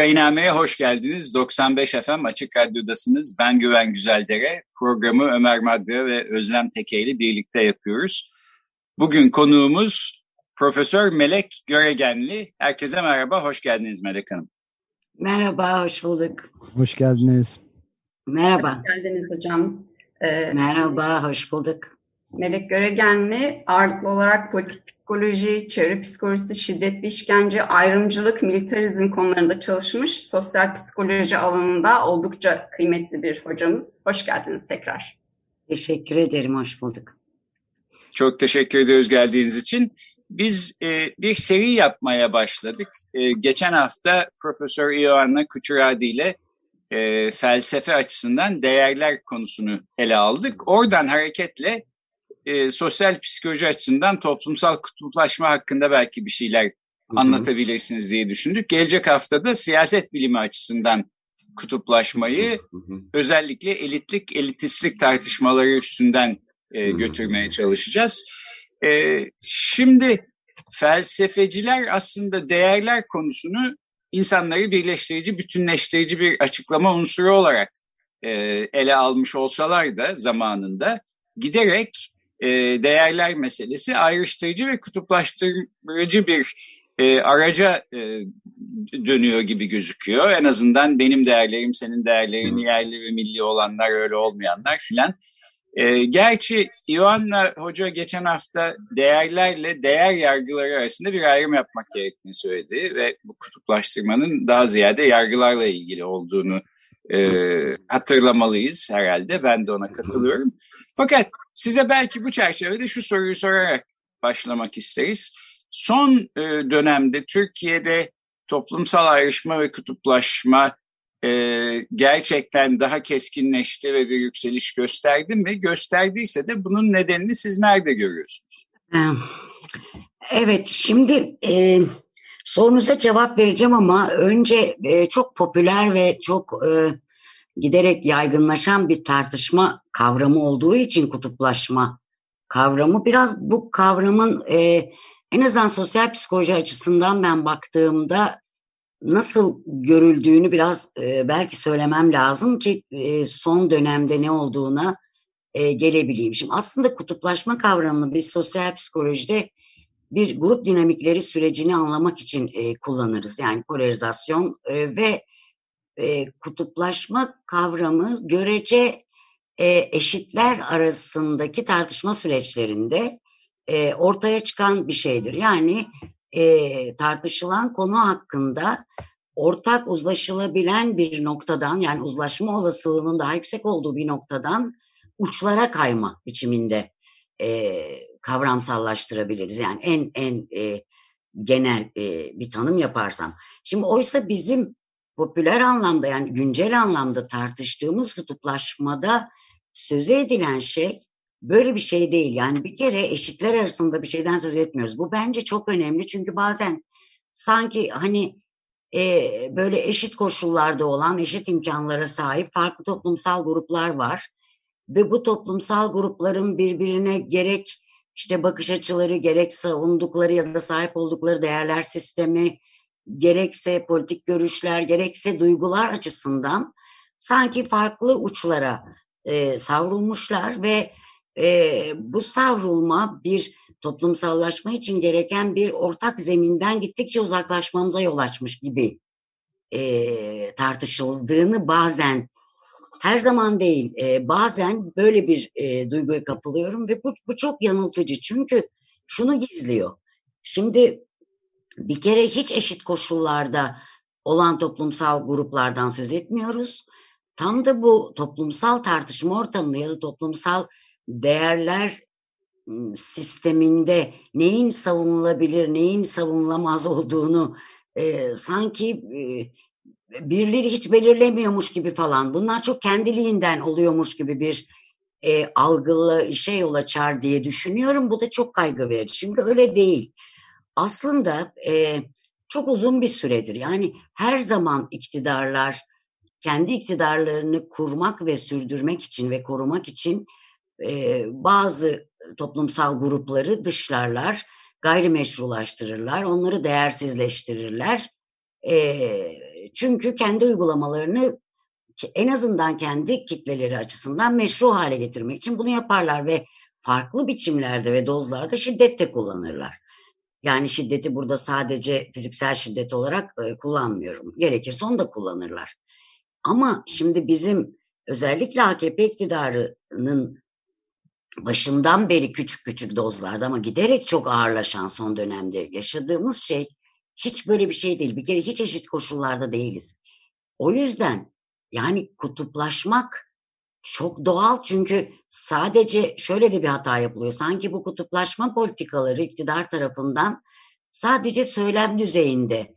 Vakayiname'ye hoş geldiniz. 95 FM Açık Radyo'dasınız. Ben Güven Güzeldere. Programı Ömer Madra ve Özlem Teke ile birlikte yapıyoruz. Bugün konuğumuz Profesör Melek Göregenli. Herkese merhaba, hoş geldiniz Melek Hanım. Merhaba, hoş bulduk. Hoş geldiniz. Merhaba. Hoş geldiniz hocam. Ee, Merhaba, hoş bulduk. Melek Göregenli ağırlıklı olarak politik psikoloji, çevre psikolojisi, şiddetli işkence, ayrımcılık, militarizm konularında çalışmış. Sosyal psikoloji alanında oldukça kıymetli bir hocamız. Hoş geldiniz tekrar. Teşekkür ederim, hoş bulduk. Çok teşekkür ediyoruz geldiğiniz için. Biz e, bir seri yapmaya başladık. E, geçen hafta Profesör Ioanna Kuçuradi ile e, felsefe açısından değerler konusunu ele aldık. Oradan hareketle e, sosyal psikoloji açısından toplumsal kutuplaşma hakkında belki bir şeyler Hı-hı. anlatabilirsiniz diye düşündük. Gelecek haftada siyaset bilimi açısından kutuplaşmayı Hı-hı. özellikle elitlik, elitistlik tartışmaları üstünden e, götürmeye çalışacağız. E, şimdi felsefeciler aslında değerler konusunu insanları birleştirici, bütünleştirici bir açıklama unsuru olarak e, ele almış olsalar da zamanında giderek e, değerler meselesi ayrıştırıcı ve kutuplaştırıcı bir e, araca e, dönüyor gibi gözüküyor. En azından benim değerlerim, senin değerlerin, yerli ve milli olanlar, öyle olmayanlar filan. E, gerçi Ioanna Hoca geçen hafta değerlerle değer yargıları arasında bir ayrım yapmak gerektiğini söyledi ve bu kutuplaştırmanın daha ziyade yargılarla ilgili olduğunu e, hatırlamalıyız herhalde. Ben de ona katılıyorum. Fakat size belki bu çerçevede şu soruyu sorarak başlamak isteriz. Son e, dönemde Türkiye'de toplumsal ayrışma ve kutuplaşma e, gerçekten daha keskinleşti ve bir yükseliş gösterdi mi? Gösterdiyse de bunun nedenini siz nerede görüyorsunuz? Evet, şimdi e, sorunuza cevap vereceğim ama önce e, çok popüler ve çok e, giderek yaygınlaşan bir tartışma kavramı olduğu için kutuplaşma kavramı biraz bu kavramın e, en azından sosyal psikoloji açısından ben baktığımda nasıl görüldüğünü biraz e, belki söylemem lazım ki e, son dönemde ne olduğuna e, gelebileyim. Şimdi aslında kutuplaşma kavramını biz sosyal psikolojide bir grup dinamikleri sürecini anlamak için e, kullanırız. Yani polarizasyon e, ve e, kutuplaşma kavramı görece e, eşitler arasındaki tartışma süreçlerinde e, ortaya çıkan bir şeydir. Yani e, tartışılan konu hakkında ortak uzlaşılabilen bir noktadan yani uzlaşma olasılığının daha yüksek olduğu bir noktadan uçlara kayma biçiminde e, kavramsallaştırabiliriz. Yani en en e, genel e, bir tanım yaparsam. Şimdi oysa bizim popüler anlamda yani güncel anlamda tartıştığımız kutuplaşmada söz edilen şey böyle bir şey değil. Yani bir kere eşitler arasında bir şeyden söz etmiyoruz. Bu bence çok önemli çünkü bazen sanki hani e, böyle eşit koşullarda olan, eşit imkanlara sahip farklı toplumsal gruplar var. Ve bu toplumsal grupların birbirine gerek işte bakış açıları, gerek savundukları ya da sahip oldukları değerler sistemi, gerekse politik görüşler, gerekse duygular açısından sanki farklı uçlara e, savrulmuşlar ve e, bu savrulma bir toplumsallaşma için gereken bir ortak zeminden gittikçe uzaklaşmamıza yol açmış gibi e, tartışıldığını bazen her zaman değil e, bazen böyle bir e, duyguya kapılıyorum ve bu, bu çok yanıltıcı çünkü şunu gizliyor. Şimdi bir kere hiç eşit koşullarda olan toplumsal gruplardan söz etmiyoruz. tam da bu toplumsal tartışma ortamında ya da toplumsal değerler sisteminde neyin savunulabilir, neyin savunulamaz olduğunu e, sanki e, birileri hiç belirlemiyormuş gibi falan. Bunlar çok kendiliğinden oluyormuş gibi bir e, algılı şey yol açar diye düşünüyorum. Bu da çok kaygı verici. Çünkü öyle değil. Aslında e, çok uzun bir süredir. Yani her zaman iktidarlar kendi iktidarlarını kurmak ve sürdürmek için ve korumak için e, bazı toplumsal grupları dışlarlar, gayrimeşrulaştırırlar, onları değersizleştirirler. E, çünkü kendi uygulamalarını en azından kendi kitleleri açısından meşru hale getirmek için bunu yaparlar ve farklı biçimlerde ve dozlarda şiddet de kullanırlar. Yani şiddeti burada sadece fiziksel şiddet olarak e, kullanmıyorum. Gerekirse onu da kullanırlar. Ama şimdi bizim özellikle AKP iktidarının başından beri küçük küçük dozlarda ama giderek çok ağırlaşan son dönemde yaşadığımız şey hiç böyle bir şey değil. Bir kere hiç eşit koşullarda değiliz. O yüzden yani kutuplaşmak çok doğal çünkü sadece şöyle de bir hata yapılıyor. Sanki bu kutuplaşma politikaları iktidar tarafından sadece söylem düzeyinde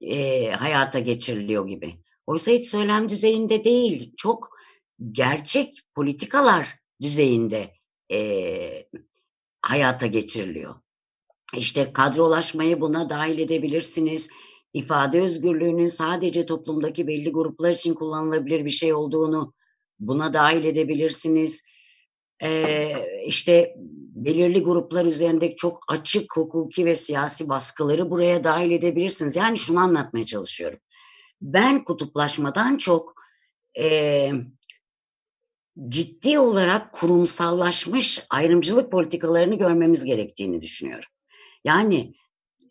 e, hayata geçiriliyor gibi. Oysa hiç söylem düzeyinde değil, çok gerçek politikalar düzeyinde e, hayata geçiriliyor. İşte kadrolaşmayı buna dahil edebilirsiniz. İfade özgürlüğünün sadece toplumdaki belli gruplar için kullanılabilir bir şey olduğunu buna dahil edebilirsiniz. Ee, işte belirli gruplar üzerindeki çok açık hukuki ve siyasi baskıları buraya dahil edebilirsiniz. Yani şunu anlatmaya çalışıyorum. Ben kutuplaşmadan çok e, ciddi olarak kurumsallaşmış ayrımcılık politikalarını görmemiz gerektiğini düşünüyorum. Yani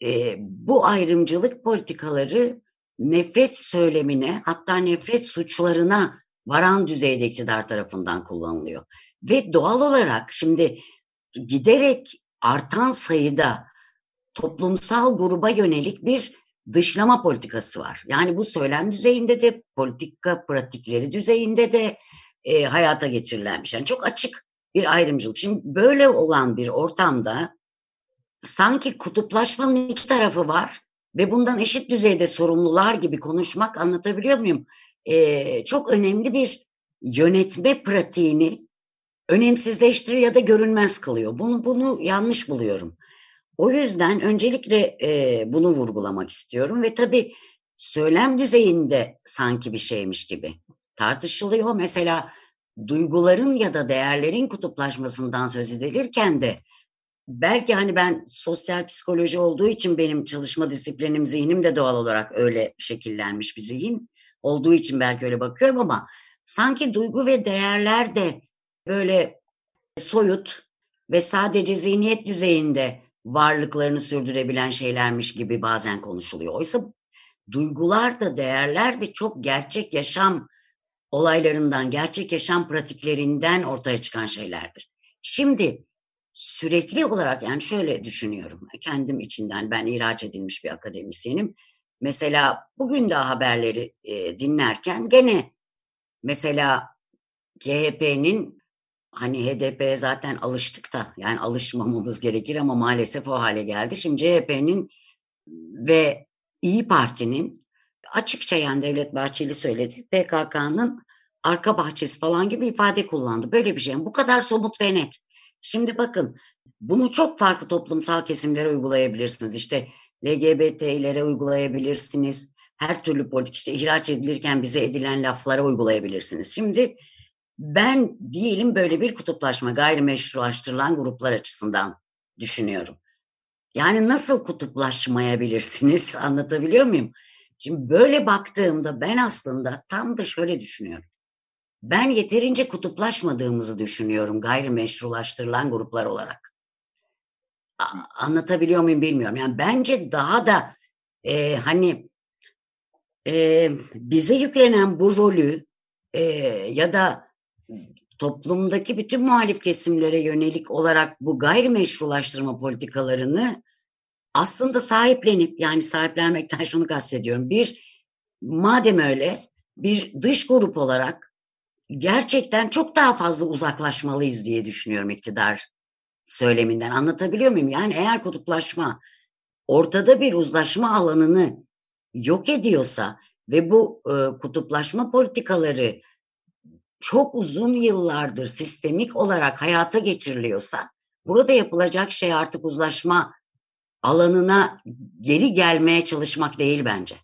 e, bu ayrımcılık politikaları nefret söylemine hatta nefret suçlarına varan düzeyde iktidar tarafından kullanılıyor. Ve doğal olarak şimdi giderek artan sayıda toplumsal gruba yönelik bir dışlama politikası var. Yani bu söylem düzeyinde de politika pratikleri düzeyinde de e, hayata geçirilenmiş. Yani çok açık bir ayrımcılık. Şimdi böyle olan bir ortamda sanki kutuplaşmanın iki tarafı var ve bundan eşit düzeyde sorumlular gibi konuşmak anlatabiliyor muyum? Ee, çok önemli bir yönetme pratiğini önemsizleştiriyor ya da görünmez kılıyor. Bunu bunu yanlış buluyorum. O yüzden öncelikle e, bunu vurgulamak istiyorum ve tabii söylem düzeyinde sanki bir şeymiş gibi tartışılıyor. Mesela duyguların ya da değerlerin kutuplaşmasından söz edilirken de belki hani ben sosyal psikoloji olduğu için benim çalışma disiplinim, zihnim de doğal olarak öyle şekillenmiş bir zihin olduğu için belki öyle bakıyorum ama sanki duygu ve değerler de böyle soyut ve sadece zihniyet düzeyinde varlıklarını sürdürebilen şeylermiş gibi bazen konuşuluyor. Oysa duygular da değerler de çok gerçek yaşam olaylarından, gerçek yaşam pratiklerinden ortaya çıkan şeylerdir. Şimdi sürekli olarak yani şöyle düşünüyorum kendim içinden ben ihraç edilmiş bir akademisyenim. Mesela bugün de haberleri e, dinlerken gene mesela CHP'nin hani HDP'ye zaten alıştık da yani alışmamamız gerekir ama maalesef o hale geldi. Şimdi CHP'nin ve İyi Parti'nin açıkça yani Devlet Bahçeli söyledi PKK'nın arka bahçesi falan gibi ifade kullandı. Böyle bir şey. Bu kadar somut ve net. Şimdi bakın bunu çok farklı toplumsal kesimlere uygulayabilirsiniz. İşte LGBT'lere uygulayabilirsiniz. Her türlü politik işte ihraç edilirken bize edilen laflara uygulayabilirsiniz. Şimdi ben diyelim böyle bir kutuplaşma gayrimeşrulaştırılan gruplar açısından düşünüyorum. Yani nasıl kutuplaşmayabilirsiniz anlatabiliyor muyum? Şimdi böyle baktığımda ben aslında tam da şöyle düşünüyorum. Ben yeterince kutuplaşmadığımızı düşünüyorum gayrimeşrulaştırılan gruplar olarak. Anlatabiliyor muyum bilmiyorum. Yani bence daha da e, hani e, bize yüklenen bu rolü e, ya da toplumdaki bütün muhalif kesimlere yönelik olarak bu gayrimeşrulaştırma politikalarını aslında sahiplenip yani sahiplenmekten şunu kastediyorum. Bir, madem öyle bir dış grup olarak gerçekten çok daha fazla uzaklaşmalıyız diye düşünüyorum iktidar söyleminden. Anlatabiliyor muyum? Yani eğer kutuplaşma ortada bir uzlaşma alanını yok ediyorsa ve bu e, kutuplaşma politikaları çok uzun yıllardır sistemik olarak hayata geçiriliyorsa burada yapılacak şey artık uzlaşma alanına geri gelmeye çalışmak değil bence.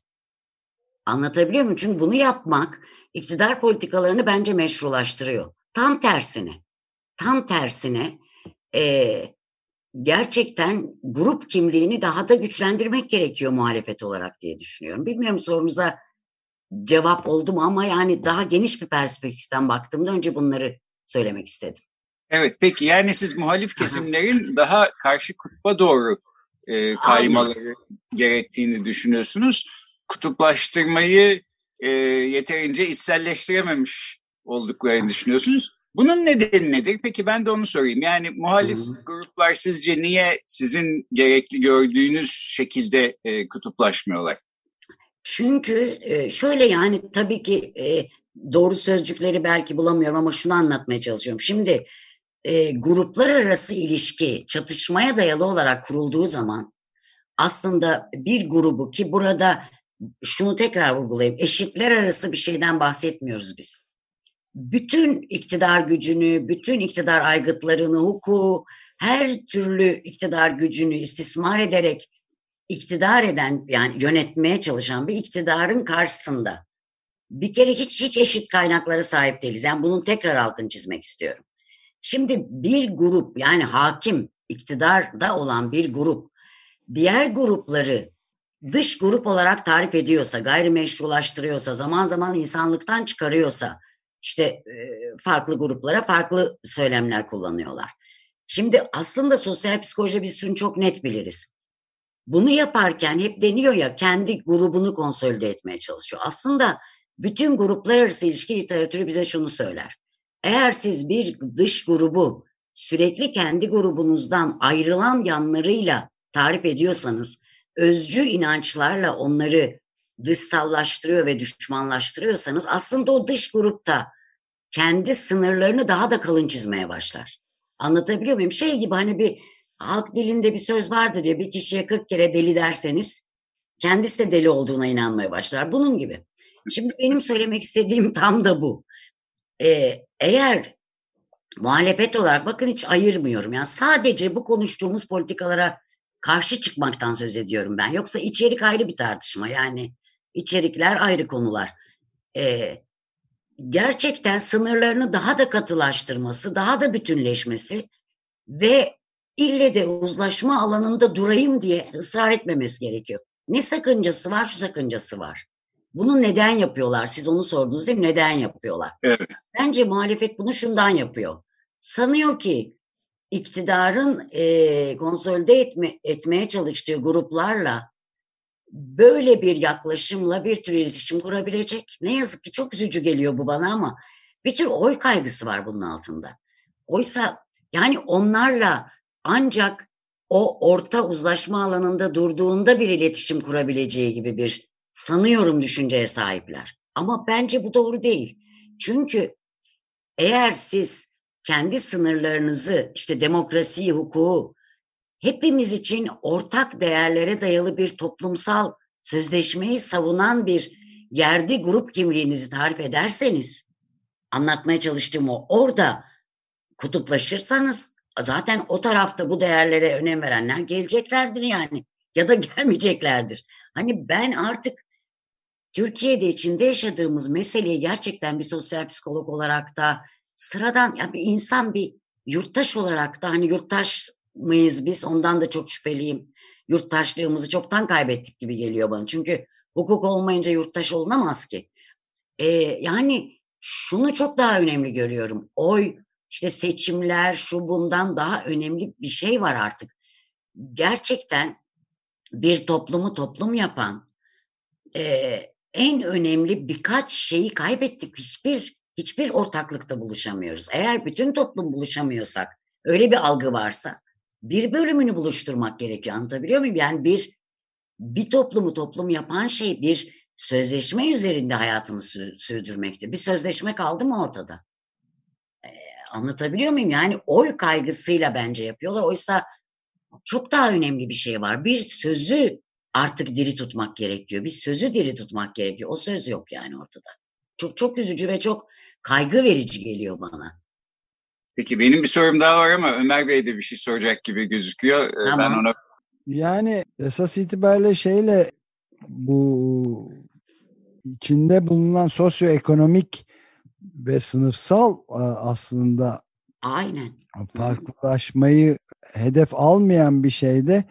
Anlatabiliyor muyum? Çünkü bunu yapmak iktidar politikalarını bence meşrulaştırıyor. Tam tersine, tam tersine e, gerçekten grup kimliğini daha da güçlendirmek gerekiyor muhalefet olarak diye düşünüyorum. Bilmiyorum sorunuza cevap oldu mu ama yani daha geniş bir perspektiften baktığımda önce bunları söylemek istedim. Evet peki yani siz muhalif kesimlerin daha karşı kutba doğru e, kaymaları Aynen. gerektiğini düşünüyorsunuz. Kutuplaştırmayı e, yeterince içselleştirememiş olduklarını düşünüyorsunuz. Bunun nedeni nedir? Peki ben de onu sorayım. Yani muhalif hmm. gruplar sizce niye sizin gerekli gördüğünüz şekilde e, kutuplaşmıyorlar? Çünkü e, şöyle yani tabii ki e, doğru sözcükleri belki bulamıyorum ama şunu anlatmaya çalışıyorum. Şimdi e, gruplar arası ilişki çatışmaya dayalı olarak kurulduğu zaman aslında bir grubu ki burada şunu tekrar vurgulayayım eşitler arası bir şeyden bahsetmiyoruz biz. Bütün iktidar gücünü, bütün iktidar aygıtlarını, hukuku, her türlü iktidar gücünü istismar ederek iktidar eden yani yönetmeye çalışan bir iktidarın karşısında bir kere hiç hiç eşit kaynaklara sahip değiliz. Yani bunun tekrar altını çizmek istiyorum. Şimdi bir grup yani hakim iktidarda olan bir grup diğer grupları dış grup olarak tarif ediyorsa, gayrimeşrulaştırıyorsa, zaman zaman insanlıktan çıkarıyorsa işte e, farklı gruplara farklı söylemler kullanıyorlar. Şimdi aslında sosyal psikoloji biz şunu çok net biliriz. Bunu yaparken hep deniyor ya kendi grubunu konsolide etmeye çalışıyor. Aslında bütün gruplar arası ilişki literatürü bize şunu söyler. Eğer siz bir dış grubu sürekli kendi grubunuzdan ayrılan yanlarıyla tarif ediyorsanız, özcü inançlarla onları dışsallaştırıyor ve düşmanlaştırıyorsanız aslında o dış grupta kendi sınırlarını daha da kalın çizmeye başlar. Anlatabiliyor muyum? Şey gibi hani bir halk dilinde bir söz vardır ya bir kişiye 40 kere deli derseniz kendisi de deli olduğuna inanmaya başlar. Bunun gibi. Şimdi benim söylemek istediğim tam da bu. Ee, eğer muhalefet olarak bakın hiç ayırmıyorum. Yani sadece bu konuştuğumuz politikalara karşı çıkmaktan söz ediyorum ben. Yoksa içerik ayrı bir tartışma. Yani içerikler ayrı konular. Ee, gerçekten sınırlarını daha da katılaştırması, daha da bütünleşmesi ve ille de uzlaşma alanında durayım diye ısrar etmemesi gerekiyor. Ne sakıncası var? Şu sakıncası var. Bunu neden yapıyorlar? Siz onu sordunuz değil mi? Neden yapıyorlar? Evet. Bence muhalefet bunu şundan yapıyor. Sanıyor ki iktidarın e, konsolide etme, etmeye çalıştığı gruplarla böyle bir yaklaşımla bir tür iletişim kurabilecek. Ne yazık ki çok üzücü geliyor bu bana ama bir tür oy kaygısı var bunun altında. Oysa yani onlarla ancak o orta uzlaşma alanında durduğunda bir iletişim kurabileceği gibi bir sanıyorum düşünceye sahipler. Ama bence bu doğru değil. Çünkü eğer siz kendi sınırlarınızı işte demokrasiyi, hukuku hepimiz için ortak değerlere dayalı bir toplumsal sözleşmeyi savunan bir yerde grup kimliğinizi tarif ederseniz anlatmaya çalıştığım o orada kutuplaşırsanız zaten o tarafta bu değerlere önem verenler geleceklerdir yani ya da gelmeyeceklerdir. Hani ben artık Türkiye'de içinde yaşadığımız meseleyi gerçekten bir sosyal psikolog olarak da sıradan ya bir insan bir yurttaş olarak da hani yurttaş mıyız biz ondan da çok şüpheliyim. Yurttaşlığımızı çoktan kaybettik gibi geliyor bana. Çünkü hukuk olmayınca yurttaş olunamaz ki. Ee, yani şunu çok daha önemli görüyorum. Oy, işte seçimler, şu bundan daha önemli bir şey var artık. Gerçekten bir toplumu toplum yapan e, en önemli birkaç şeyi kaybettik. Hiçbir hiçbir ortaklıkta buluşamıyoruz. Eğer bütün toplum buluşamıyorsak, öyle bir algı varsa bir bölümünü buluşturmak gerekiyor. Anlatabiliyor muyum? Yani bir bir toplumu toplum yapan şey bir sözleşme üzerinde hayatını sürdürmekte. Bir sözleşme kaldı mı ortada? Ee, anlatabiliyor muyum? Yani oy kaygısıyla bence yapıyorlar. Oysa çok daha önemli bir şey var. Bir sözü artık diri tutmak gerekiyor. Bir sözü diri tutmak gerekiyor. O söz yok yani ortada. Çok çok üzücü ve çok kaygı verici geliyor bana. Peki benim bir sorum daha var ama Ömer Bey de bir şey soracak gibi gözüküyor. Ee, tamam. Ben ona yani esas itibariyle şeyle bu içinde bulunan sosyoekonomik ve sınıfsal aslında Aynen. farklılaşmayı hedef almayan bir şeyde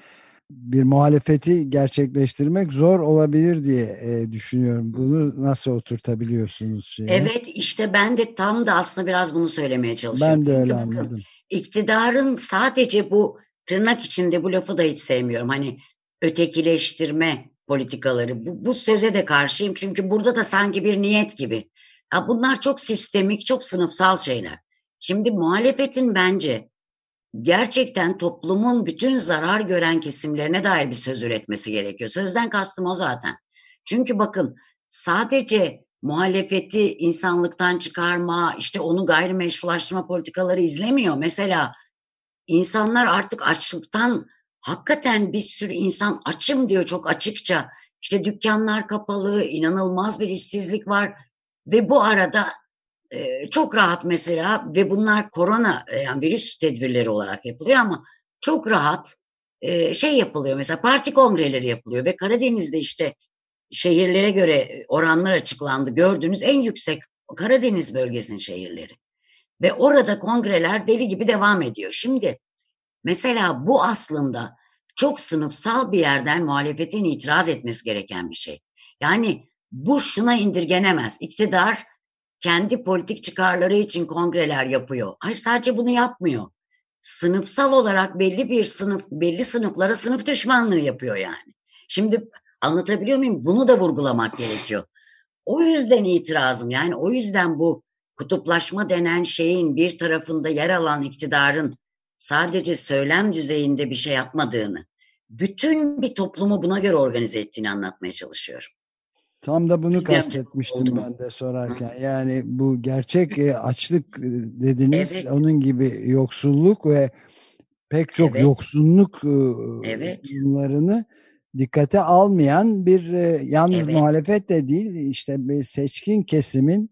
bir muhalefeti gerçekleştirmek zor olabilir diye e, düşünüyorum. Bunu nasıl oturtabiliyorsunuz? Şeye? Evet işte ben de tam da aslında biraz bunu söylemeye çalışıyorum. Ben de öyle Çünkü anladım. İktidarın sadece bu tırnak içinde bu lafı da hiç sevmiyorum. Hani ötekileştirme politikaları. Bu, bu söze de karşıyım çünkü burada da sanki bir niyet gibi. Ya bunlar çok sistemik, çok sınıfsal şeyler. Şimdi muhalefetin bence gerçekten toplumun bütün zarar gören kesimlerine dair bir söz üretmesi gerekiyor. Sözden kastım o zaten. Çünkü bakın sadece muhalefeti insanlıktan çıkarma, işte onu gayrimeşrulaştırma politikaları izlemiyor. Mesela insanlar artık açlıktan hakikaten bir sürü insan açım diyor çok açıkça. İşte dükkanlar kapalı, inanılmaz bir işsizlik var ve bu arada e, çok rahat mesela ve bunlar korona e, yani virüs tedbirleri olarak yapılıyor ama çok rahat e, şey yapılıyor mesela parti kongreleri yapılıyor ve Karadeniz'de işte şehirlere göre oranlar açıklandı. Gördüğünüz en yüksek Karadeniz bölgesinin şehirleri. Ve orada kongreler deli gibi devam ediyor. Şimdi mesela bu aslında çok sınıfsal bir yerden muhalefetin itiraz etmesi gereken bir şey. Yani bu şuna indirgenemez. İktidar kendi politik çıkarları için kongreler yapıyor. Hayır sadece bunu yapmıyor. Sınıfsal olarak belli bir sınıf, belli sınıflara sınıf düşmanlığı yapıyor yani. Şimdi anlatabiliyor muyum? Bunu da vurgulamak gerekiyor. O yüzden itirazım yani o yüzden bu kutuplaşma denen şeyin bir tarafında yer alan iktidarın sadece söylem düzeyinde bir şey yapmadığını, bütün bir toplumu buna göre organize ettiğini anlatmaya çalışıyorum. Tam da bunu kastetmiştim ben de sorarken. Yani bu gerçek e, açlık e, dediniz. Evet. Onun gibi yoksulluk ve pek çok evet. yoksunluk e, evet. bunlarını dikkate almayan bir yalnız evet. muhalefet de değil işte bir seçkin kesimin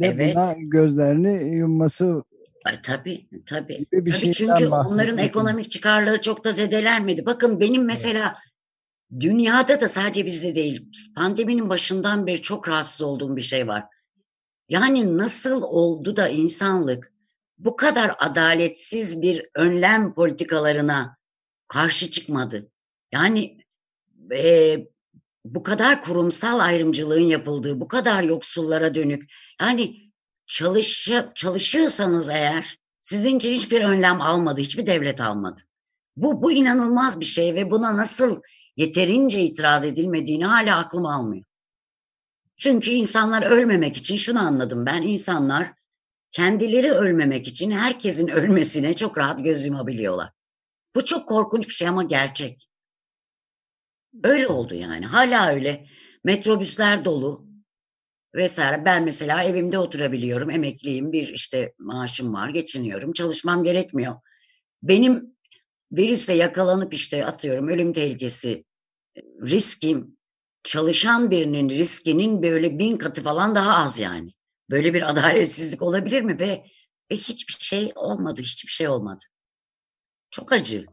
de evet. buna gözlerini yumması Ay, tabii tabii. Tabii çünkü onların ekonomik çıkarları çok da zedelenmedi. Bakın benim mesela dünyada da sadece bizde değil pandeminin başından beri çok rahatsız olduğum bir şey var. Yani nasıl oldu da insanlık bu kadar adaletsiz bir önlem politikalarına karşı çıkmadı? Yani e, bu kadar kurumsal ayrımcılığın yapıldığı, bu kadar yoksullara dönük. Yani çalış, çalışıyorsanız eğer sizinki hiçbir önlem almadı, hiçbir devlet almadı. Bu, bu inanılmaz bir şey ve buna nasıl yeterince itiraz edilmediğini hala aklım almıyor. Çünkü insanlar ölmemek için şunu anladım ben insanlar kendileri ölmemek için herkesin ölmesine çok rahat göz yumabiliyorlar. Bu çok korkunç bir şey ama gerçek. Öyle oldu yani. Hala öyle. Metrobüsler dolu vesaire. Ben mesela evimde oturabiliyorum. Emekliyim. Bir işte maaşım var. Geçiniyorum. Çalışmam gerekmiyor. Benim virüse yakalanıp işte atıyorum ölüm tehlikesi riskim çalışan birinin riskinin böyle bin katı falan daha az yani. Böyle bir adaletsizlik olabilir mi? Ve, ve hiçbir şey olmadı, hiçbir şey olmadı. Çok acı.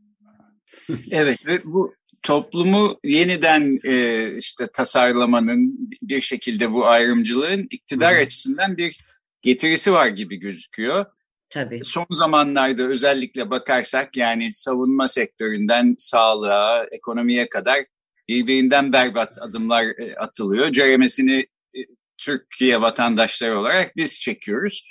evet ve bu toplumu yeniden e, işte tasarlamanın bir şekilde bu ayrımcılığın iktidar Hı. açısından bir getirisi var gibi gözüküyor. Tabii. Son zamanlarda özellikle bakarsak yani savunma sektöründen sağlığa, ekonomiye kadar birbirinden berbat adımlar e, atılıyor. Ceremesini e, Türkiye vatandaşları olarak biz çekiyoruz.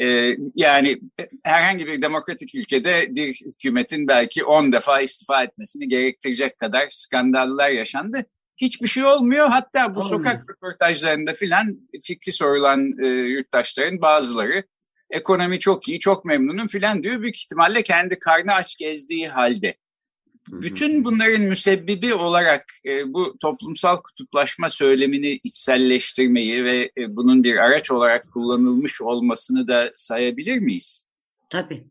E, yani herhangi bir demokratik ülkede bir hükümetin belki 10 defa istifa etmesini gerektirecek kadar skandallar yaşandı. Hiçbir şey olmuyor. Hatta bu Olmuyor. sokak röportajlarında filan fikri sorulan e, yurttaşların bazıları ekonomi çok iyi, çok memnunum filan diyor. Büyük ihtimalle kendi karnı aç gezdiği halde. Bütün bunların müsebbibi olarak e, bu toplumsal kutuplaşma söylemini içselleştirmeyi ve e, bunun bir araç olarak kullanılmış olmasını da sayabilir miyiz? Tabii.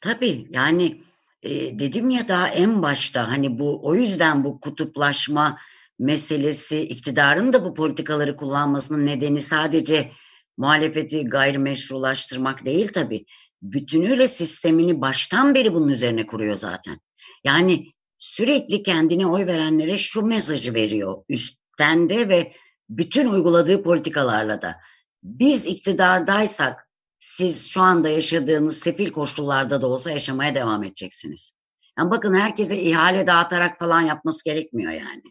Tabii yani e, dedim ya daha en başta hani bu o yüzden bu kutuplaşma meselesi iktidarın da bu politikaları kullanmasının nedeni sadece muhalefeti gayrimeşrulaştırmak değil tabii. Bütünüyle sistemini baştan beri bunun üzerine kuruyor zaten. Yani sürekli kendine oy verenlere şu mesajı veriyor üstten de ve bütün uyguladığı politikalarla da. Biz iktidardaysak siz şu anda yaşadığınız sefil koşullarda da olsa yaşamaya devam edeceksiniz. Yani bakın herkese ihale dağıtarak falan yapması gerekmiyor yani.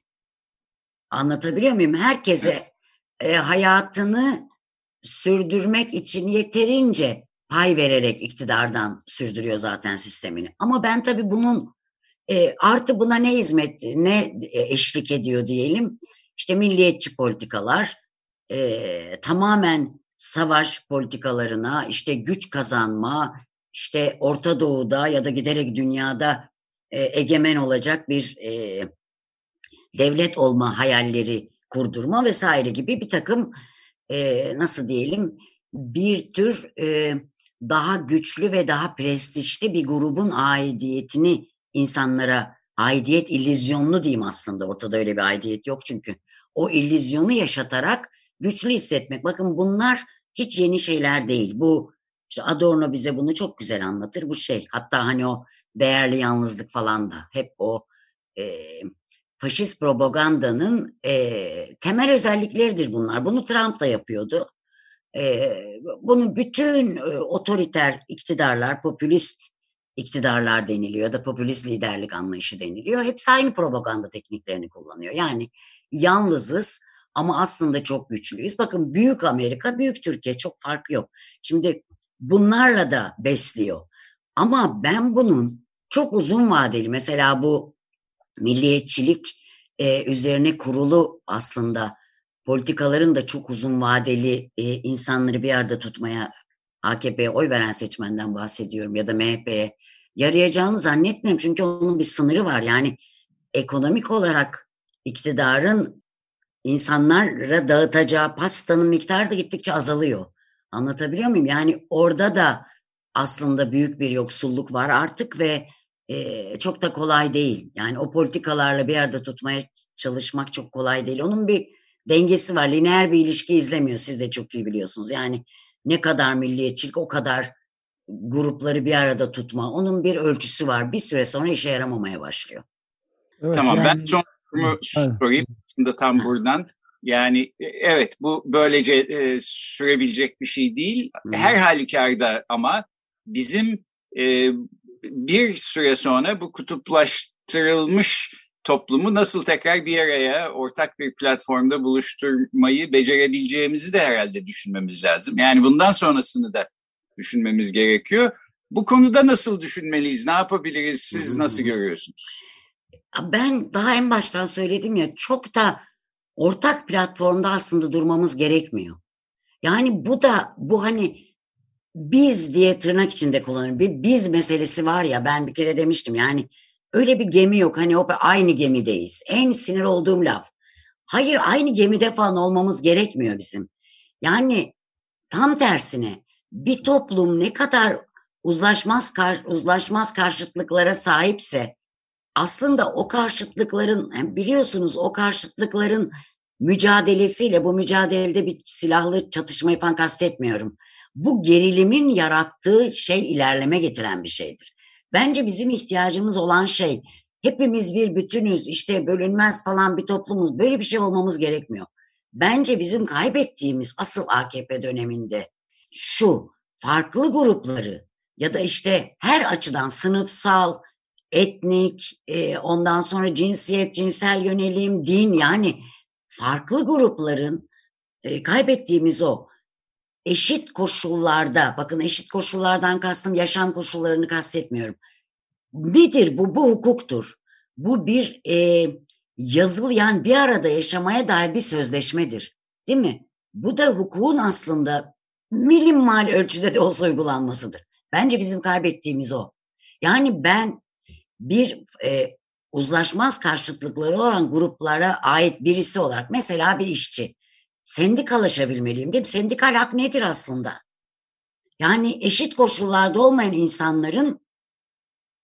Anlatabiliyor muyum? Herkese e, hayatını sürdürmek için yeterince pay vererek iktidardan sürdürüyor zaten sistemini. Ama ben tabii bunun e, artı buna ne hizmet, ne eşlik ediyor diyelim. İşte milliyetçi politikalar, e, tamamen savaş politikalarına, işte güç kazanma, işte Orta Doğu'da ya da giderek dünyada e, egemen olacak bir e, devlet olma hayalleri kurdurma vesaire gibi bir takım e, nasıl diyelim bir tür e, daha güçlü ve daha prestijli bir grubun aidiyetini insanlara aidiyet illüzyonlu diyeyim aslında ortada öyle bir aidiyet yok çünkü. O illüzyonu yaşatarak güçlü hissetmek. Bakın bunlar hiç yeni şeyler değil. Bu işte Adorno bize bunu çok güzel anlatır. Bu şey hatta hani o değerli yalnızlık falan da hep o e, faşist propagandanın e, temel özellikleridir bunlar. Bunu Trump da yapıyordu. E, bunu bütün e, otoriter iktidarlar, popülist iktidarlar deniliyor da popülist liderlik anlayışı deniliyor. Hepsi aynı propaganda tekniklerini kullanıyor. Yani yalnızız ama aslında çok güçlüyüz. Bakın büyük Amerika, büyük Türkiye çok farkı yok. Şimdi bunlarla da besliyor. Ama ben bunun çok uzun vadeli mesela bu milliyetçilik e, üzerine kurulu aslında politikaların da çok uzun vadeli e, insanları bir arada tutmaya AKP'ye oy veren seçmenden bahsediyorum ya da MHP'ye yarayacağını zannetmiyorum. Çünkü onun bir sınırı var. Yani ekonomik olarak iktidarın insanlara dağıtacağı pastanın miktarı da gittikçe azalıyor. Anlatabiliyor muyum? Yani orada da aslında büyük bir yoksulluk var artık ve e, çok da kolay değil. Yani o politikalarla bir yerde tutmaya çalışmak çok kolay değil. Onun bir dengesi var. Lineer bir ilişki izlemiyor. Siz de çok iyi biliyorsunuz. Yani ne kadar milliyetçilik o kadar grupları bir arada tutma. Onun bir ölçüsü var. Bir süre sonra işe yaramamaya başlıyor. Evet, tamam yani... ben son sorumu sorayım aslında tam buradan. Yani e, evet bu böylece e, sürebilecek bir şey değil. Her halükarda ama bizim e, bir süre sonra bu kutuplaştırılmış toplumu nasıl tekrar bir araya ortak bir platformda buluşturmayı becerebileceğimizi de herhalde düşünmemiz lazım. Yani bundan sonrasını da düşünmemiz gerekiyor. Bu konuda nasıl düşünmeliyiz? Ne yapabiliriz? Siz nasıl görüyorsunuz? Ben daha en baştan söyledim ya çok da ortak platformda aslında durmamız gerekmiyor. Yani bu da bu hani biz diye tırnak içinde kullanıyorum. Bir biz meselesi var ya ben bir kere demiştim yani öyle bir gemi yok. Hani o aynı gemideyiz. En sinir olduğum laf. Hayır aynı gemide falan olmamız gerekmiyor bizim. Yani tam tersine bir toplum ne kadar uzlaşmaz kar, uzlaşmaz karşıtlıklara sahipse aslında o karşıtlıkların biliyorsunuz o karşıtlıkların mücadelesiyle bu mücadelede bir silahlı çatışmayı falan kastetmiyorum bu gerilimin yarattığı şey ilerleme getiren bir şeydir. Bence bizim ihtiyacımız olan şey hepimiz bir bütünüz işte bölünmez falan bir toplumuz böyle bir şey olmamız gerekmiyor. Bence bizim kaybettiğimiz asıl AKP döneminde şu farklı grupları ya da işte her açıdan sınıfsal, etnik, e, ondan sonra cinsiyet, cinsel yönelim, din yani farklı grupların e, kaybettiğimiz o eşit koşullarda, bakın eşit koşullardan kastım yaşam koşullarını kastetmiyorum. Nedir bu? Bu hukuktur. Bu bir e, yazılı yani bir arada yaşamaya dair bir sözleşmedir. Değil mi? Bu da hukukun aslında minimal ölçüde de olsa uygulanmasıdır. Bence bizim kaybettiğimiz o. Yani ben bir e, uzlaşmaz karşıtlıkları olan gruplara ait birisi olarak mesela bir işçi sendikalaşabilmeliyim değil mi? Sendikal hak nedir aslında? Yani eşit koşullarda olmayan insanların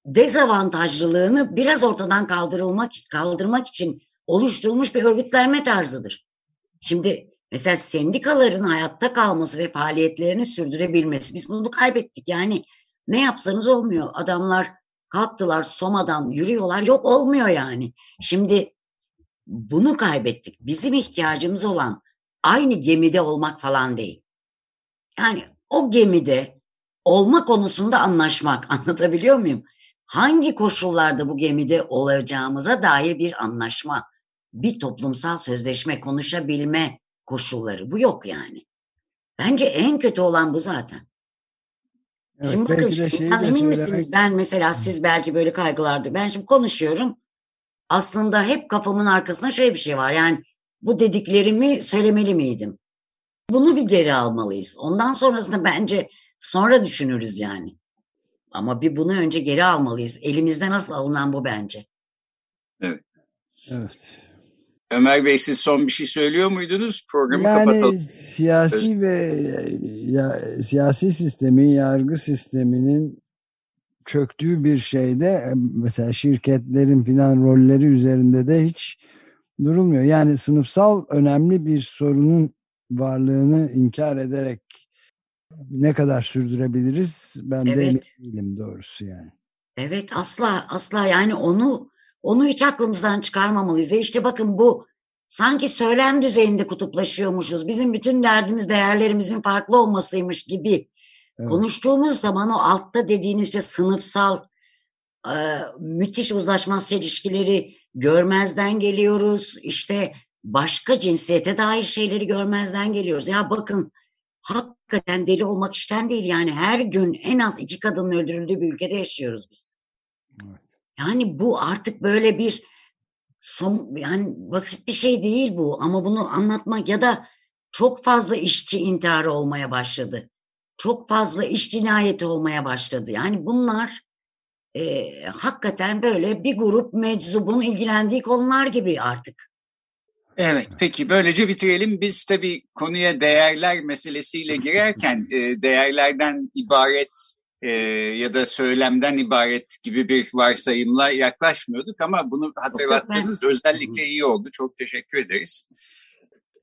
dezavantajlılığını biraz ortadan kaldırılmak kaldırmak için oluşturulmuş bir örgütlenme tarzıdır. Şimdi mesela sendikaların hayatta kalması ve faaliyetlerini sürdürebilmesi biz bunu kaybettik. Yani ne yapsanız olmuyor. Adamlar kalktılar Soma'dan yürüyorlar yok olmuyor yani. Şimdi bunu kaybettik. Bizim ihtiyacımız olan aynı gemide olmak falan değil. Yani o gemide olma konusunda anlaşmak anlatabiliyor muyum? Hangi koşullarda bu gemide olacağımıza dair bir anlaşma, bir toplumsal sözleşme konuşabilme koşulları bu yok yani. Bence en kötü olan bu zaten. Evet, şimdi bakın şundan emin misiniz? Ben mesela siz belki böyle kaygılardı. Ben şimdi konuşuyorum. Aslında hep kafamın arkasında şöyle bir şey var. Yani bu dediklerimi söylemeli miydim? Bunu bir geri almalıyız. Ondan sonrasında bence sonra düşünürüz yani. Ama bir bunu önce geri almalıyız. Elimizde nasıl alınan bu bence. Evet. Evet. Ömer Bey siz son bir şey söylüyor muydunuz? Programı yani, kapatalım. siyasi Öz... ve ya, siyasi sistemin, yargı sisteminin çöktüğü bir şeyde mesela şirketlerin filan rolleri üzerinde de hiç durulmuyor. Yani sınıfsal önemli bir sorunun varlığını inkar ederek ne kadar sürdürebiliriz ben evet. de emin değilim doğrusu yani. Evet asla asla yani onu onu hiç aklımızdan çıkarmamalıyız. Ve işte bakın bu sanki söylem düzeyinde kutuplaşıyormuşuz. Bizim bütün derdimiz değerlerimizin farklı olmasıymış gibi evet. konuştuğumuz zaman o altta dediğiniz işte sınıfsal e, müthiş uzlaşmaz çelişkileri görmezden geliyoruz. İşte başka cinsiyete dair şeyleri görmezden geliyoruz. Ya bakın hakikaten deli olmak işten değil yani her gün en az iki kadının öldürüldüğü bir ülkede yaşıyoruz biz. Evet. Yani bu artık böyle bir son, yani basit bir şey değil bu ama bunu anlatmak ya da çok fazla işçi intiharı olmaya başladı. Çok fazla iş cinayeti olmaya başladı. Yani bunlar e, hakikaten böyle bir grup meczubun ilgilendiği konular gibi artık. Evet, peki böylece bitirelim. Biz tabii konuya değerler meselesiyle girerken e, değerlerden ibaret e, ya da söylemden ibaret gibi bir varsayımla yaklaşmıyorduk ama bunu hatırlattığınız özellikle iyi oldu. Çok teşekkür ederiz.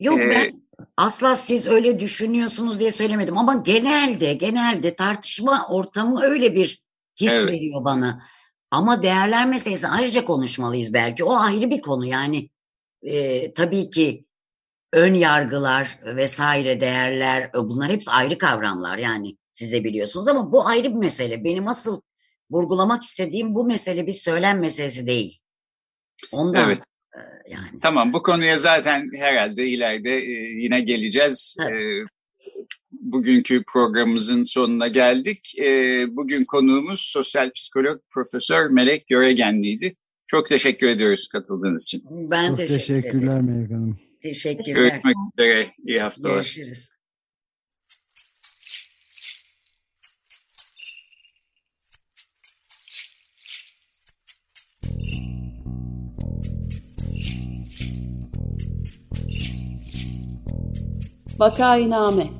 Yok ee, ben asla siz öyle düşünüyorsunuz diye söylemedim ama genelde genelde tartışma ortamı öyle bir his evet. veriyor bana. Ama değerler meselesi ayrıca konuşmalıyız belki. O ayrı bir konu yani e, tabii ki ön yargılar vesaire değerler e, bunlar hepsi ayrı kavramlar yani siz de biliyorsunuz ama bu ayrı bir mesele. Benim asıl vurgulamak istediğim bu mesele bir söylem meselesi değil. Ondan evet. E, yani. Tamam bu konuya zaten herhalde ileride e, yine geleceğiz. Evet. Bugünkü programımızın sonuna geldik. E, bugün konuğumuz sosyal psikolog Profesör Melek Göregenli'ydi. Çok teşekkür ediyoruz katıldığınız için. Ben Çok teşekkür teşekkürler ederim. Melek Hanım. Teşekkürler. Görüşmek üzere. İyi haftalar. Görüşürüz. Vakainame